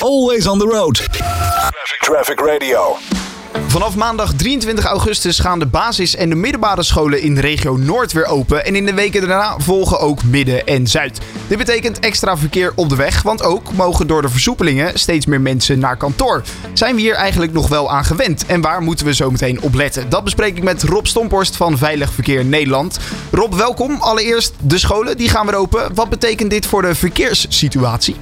Always on the road. Traffic, Traffic Radio. Vanaf maandag 23 augustus gaan de basis- en de middelbare scholen in de regio Noord weer open. En in de weken daarna volgen ook Midden en Zuid. Dit betekent extra verkeer op de weg, want ook mogen door de versoepelingen steeds meer mensen naar kantoor. Zijn we hier eigenlijk nog wel aan gewend? En waar moeten we zo meteen op letten? Dat bespreek ik met Rob Stomporst van Veilig Verkeer Nederland. Rob, welkom. Allereerst de scholen, die gaan weer open. Wat betekent dit voor de verkeerssituatie?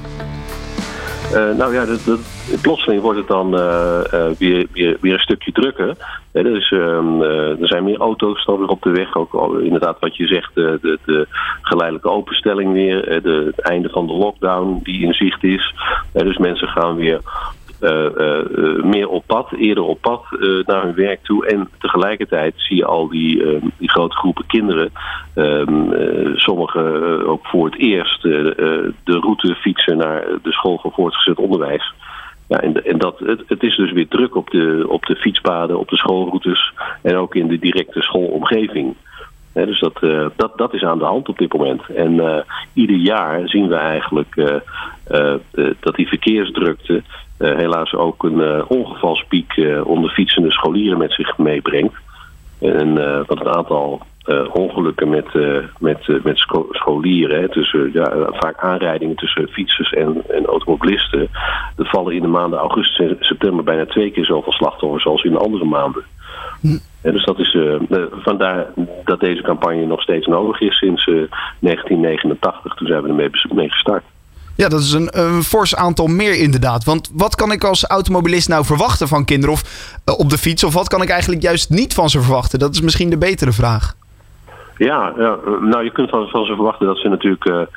Uh, nou ja, dat, dat, plotseling wordt het dan uh, uh, weer, weer, weer een stukje drukker. dus, er zijn meer auto's dan weer op de weg. Ook inderdaad wat je zegt, de, de geleidelijke openstelling weer. de, het einde van de lockdown die in zicht is. dus mensen gaan weer meer op pad, eerder op pad naar hun werk toe. En tegelijkertijd zie je al die, die grote groepen kinderen, sommigen ook voor het eerst de route fietsen naar de school van voortgezet onderwijs. Ja, en, en dat, het, het, is dus weer druk op de, op de fietspaden, op de schoolroutes en ook in de directe schoolomgeving. dus dat, dat, dat is aan de hand op dit moment. En ieder jaar zien we eigenlijk dat die verkeersdrukte helaas ook een ongevalspiek onder fietsende scholieren met zich meebrengt. En wat het aantal ongelukken met, met, met scholieren, hè, tussen, ja, vaak aanrijdingen tussen fietsers en, en automobilisten, er vallen in de maanden augustus en september bijna twee keer zoveel slachtoffers als in andere maanden. En dus dat is vandaar dat deze campagne nog steeds nodig is sinds uh, 1989. Toen zijn we ermee mee gestart. Ja, dat is een, een fors aantal meer inderdaad. Want wat kan ik als automobilist nou verwachten van kinderen of, uh, op de fiets? Of wat kan ik eigenlijk juist niet van ze verwachten? Dat is misschien de betere vraag. Ja, ja nou je kunt van, van ze verwachten dat ze natuurlijk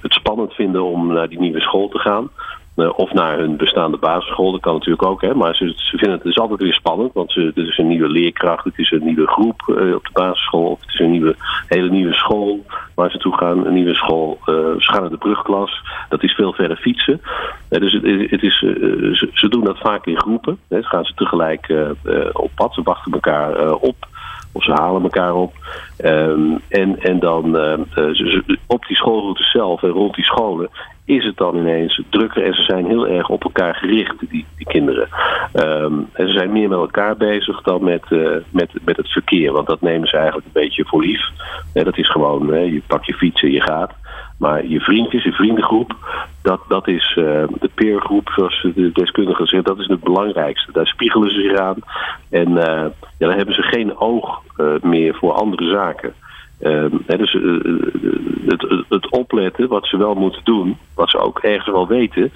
het spannend vinden om naar die nieuwe school te gaan. Uh, of naar hun bestaande basisschool, dat kan natuurlijk ook. Hè, maar ze, ze vinden het is altijd weer spannend, want ze, het is een nieuwe leerkracht, het is een nieuwe groep uh, op de basisschool, of het is een nieuwe, hele nieuwe school waar ze toe gaan, een nieuwe school. Uh, ze gaan naar de brugklas, dat is veel verder fietsen. dus het, het is, ze, doen dat vaak in groepen. Hè, gaan ze tegelijk op pad, ze wachten elkaar op. Of ze halen elkaar op. Um, en, en dan op die schoolroute zelf en rond die scholen is het dan ineens drukker en ze zijn heel erg op elkaar gericht, die, die kinderen. Um, en ze zijn meer met elkaar bezig dan met, uh, met, met het verkeer, want dat nemen ze eigenlijk een beetje voor lief. Dat is gewoon, je pakt je fiets en je gaat. Maar je vriendjes, je vriendengroep, dat, dat is uh, de peergroep, zoals de deskundigen zeggen, dat is het belangrijkste. Daar spiegelen ze zich aan en uh, ja, dan hebben ze geen oog meer voor andere zaken. Uh, dus uh, het, het, opletten, wat ze wel moeten doen, wat ze ook ergens wel weten,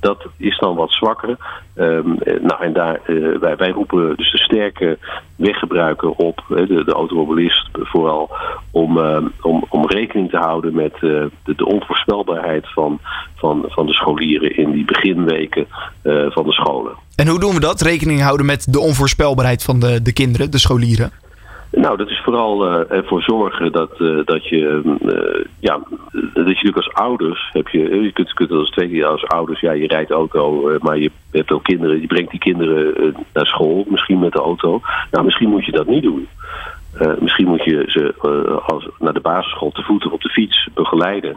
dat is dan wat zwakker. Um, nou, en daar, wij, wij roepen dus de sterke weggebruiker op, de, de automobilist vooral, om, om, om rekening te houden met de, de, onvoorspelbaarheid van, van, van de scholieren in die beginweken van de scholen. En hoe doen we dat? Rekening houden met de onvoorspelbaarheid van de, de kinderen, de scholieren? Nou, dat is vooral uh, ervoor zorgen dat, uh, dat je, uh, ja, dat je natuurlijk als ouders heb je, je kunt, kunt als twee keer als ouders, ja, je rijdt auto, maar je hebt ook kinderen, je brengt die kinderen naar school, misschien met de auto. Nou, misschien moet je dat niet doen. misschien moet je ze als, naar de basisschool te voeten op de fiets begeleiden.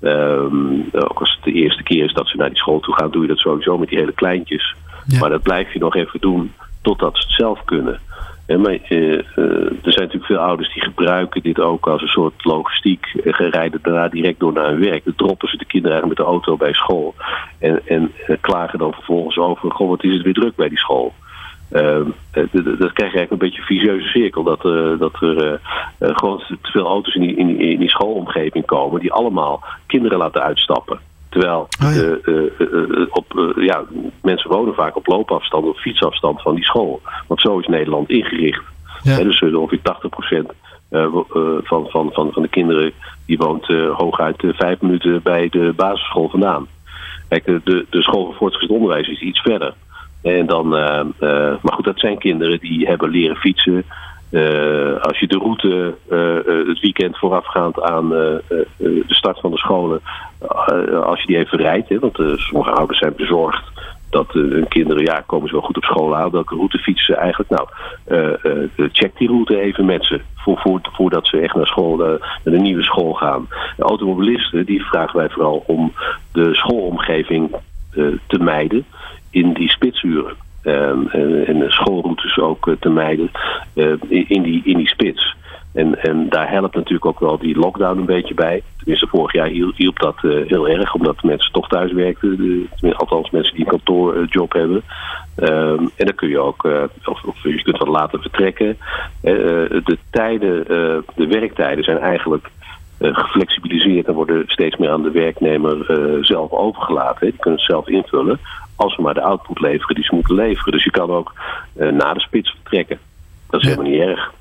Um, ook als het de eerste keer is dat ze naar die school toe gaan, doe je dat sowieso met die hele kleintjes. Ja. Maar dat blijf je nog even doen totdat ze het zelf kunnen. Maar, uh, er zijn natuurlijk veel ouders die gebruiken dit ook als een soort logistiek. En rijden daarna direct door naar hun werk. Dan droppen ze de kinderen eigenlijk met de auto bij school. En, en klagen dan vervolgens over, goh, wat is het weer druk bij die school. Uh, dat krijg je eigenlijk een beetje een vicieuze cirkel. Dat, dat er gewoon te veel auto's in die, in die schoolomgeving komen die allemaal kinderen laten uitstappen. Terwijl oh ja. uh, op, ja, mensen wonen vaak op loopafstand of fietsafstand van die school. Want zo is Nederland ingericht. Ja. dus ongeveer 80% van, van, van, van de kinderen die woont hooguit vijf minuten bij de basisschool vandaan. Kijk, de, de school voor voortgezet onderwijs is iets verder. En dan, maar goed, dat zijn kinderen die hebben leren fietsen. Uh, als je de route uh, het weekend voorafgaand aan de start van de scholen, als je die even rijdt, hè, want sommige ouders zijn bezorgd dat hun kinderen, ja, komen ze wel goed op school aan? Welke route fietsen ze eigenlijk? Nou, check die route even met ze. Voor, voor, voordat ze echt naar school, naar de nieuwe school gaan. De automobilisten, die vragen wij vooral om de schoolomgeving te mijden in die spitsuren. Ehm, en schoolroutes ook te mijden in, die, in die spits. En, en daar helpt natuurlijk ook wel die lockdown een beetje bij. Tenminste, vorig jaar hielp dat heel erg, omdat mensen toch thuis werkten. De, althans, mensen die een kantoorjob hebben. Um, en dan kun je ook, of, of, je kunt wat later vertrekken. De tijden, de werktijden zijn eigenlijk geflexibiliseerd en worden steeds meer aan de werknemer zelf overgelaten. Die kunnen het zelf invullen als ze maar de output leveren die ze moeten leveren. Dus je kan ook na de spits vertrekken. Dat is helemaal niet erg.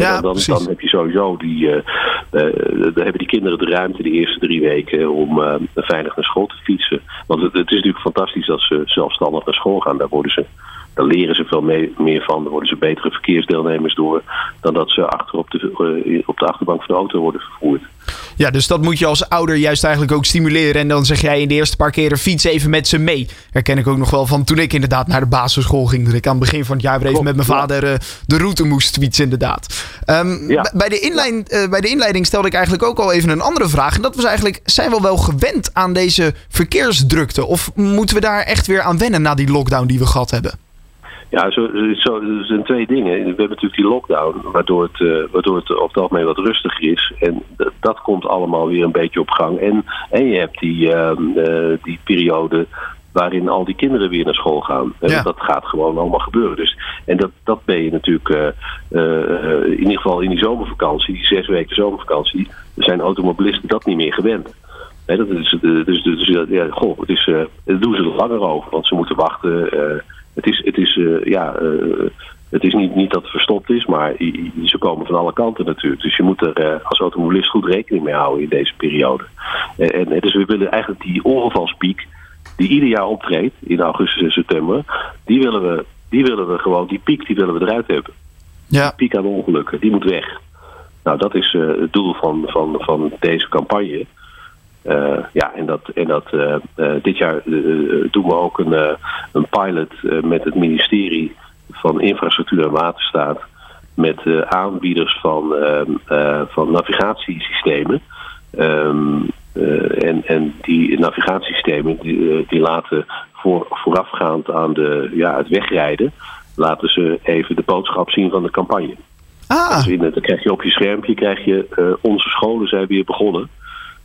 Ja, dan, dan, heb je sowieso die, uh, dan hebben die kinderen de ruimte de eerste drie weken om uh, veilig naar school te fietsen. Want het, het, is natuurlijk fantastisch dat ze zelfstandig naar school gaan. Daar worden ze daar leren ze veel meer van. Daar worden ze betere verkeersdeelnemers door. Dan dat ze achter op de, op de achterbank van de auto worden vervoerd. Ja, dus dat moet je als ouder juist eigenlijk ook stimuleren. En dan zeg jij in de eerste paar keren fiets even met ze mee. Herken ik ook nog wel van toen ik inderdaad naar de basisschool ging. Dat ik aan het begin van het jaar weer even met mijn vader uh, de route moest fietsen inderdaad. Um, bij, de inleiding, uh, bij de inleiding stelde ik eigenlijk ook al even een andere vraag. En dat was eigenlijk, zijn we wel gewend aan deze verkeersdrukte? Of moeten we daar echt weer aan wennen na die lockdown die we gehad hebben? Ja, zo, zo, er zijn twee dingen. We hebben natuurlijk die lockdown, waardoor het, uh, waardoor het over het algemeen wat rustiger is. En dat komt allemaal weer een beetje op gang. En, en je hebt die, uh, uh, die periode waarin al die kinderen weer naar school gaan. Ja. Dat gaat gewoon allemaal gebeuren. Dus, en dat, dat ben je natuurlijk in ieder geval in die zomervakantie, die zes weken zomervakantie, zijn automobilisten dat niet meer gewend. Dat is, dus, dus, ja, goh, het is, daar doen ze er langer over, want ze moeten wachten het is, het is, uh, ja, uh, het is niet, niet dat het verstopt is, maar ze komen van alle kanten natuurlijk. Dus je moet er uh, als automobilist goed rekening mee houden in deze periode. En, en dus we willen eigenlijk die ongevalspiek, die ieder jaar optreedt in augustus en september, die willen we, die willen we gewoon, die piek die willen we eruit hebben. Ja. Die piek aan ongelukken, die moet weg. Nou, dat is het doel van, van, van deze campagne. Uh, ja, en dat, en dat uh, uh, dit jaar doen we ook een, een pilot met het ministerie van Infrastructuur en Waterstaat. Met aanbieders van, van navigatiesystemen. Um, en, en die navigatiesystemen die, die laten voor, voorafgaand aan de, ja, het wegrijden, laten ze even de boodschap zien van de campagne. Ah. Dus in, dan krijg je op je schermpje krijg je onze scholen zijn weer begonnen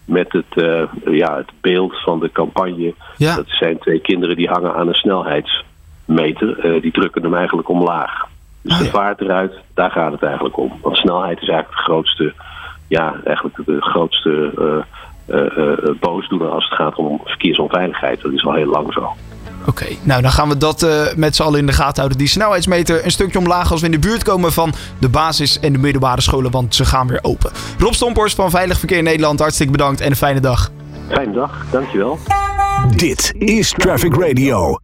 met het, uh, ja, het beeld van de campagne. Ja. Dat zijn twee kinderen die hangen aan een snelheidsmeter. Uh, die drukken hem eigenlijk omlaag. Dus ah, de vaart eruit, daar gaat het eigenlijk om. Want snelheid is eigenlijk de grootste, ja, eigenlijk de grootste uh, boosdoener als het gaat om verkeersonveiligheid. Dat is al heel lang zo. Oké, nou dan gaan we dat uh, met z'n allen in de gaten houden. Die snelheidsmeter een stukje omlaag als we in de buurt komen van de basis- en de middelbare scholen, want ze gaan weer open. Rob Stomporst van Veilig Verkeer Nederland, hartstikke bedankt en een fijne dag. Fijne dag, dankjewel. Dit is Traffic Radio.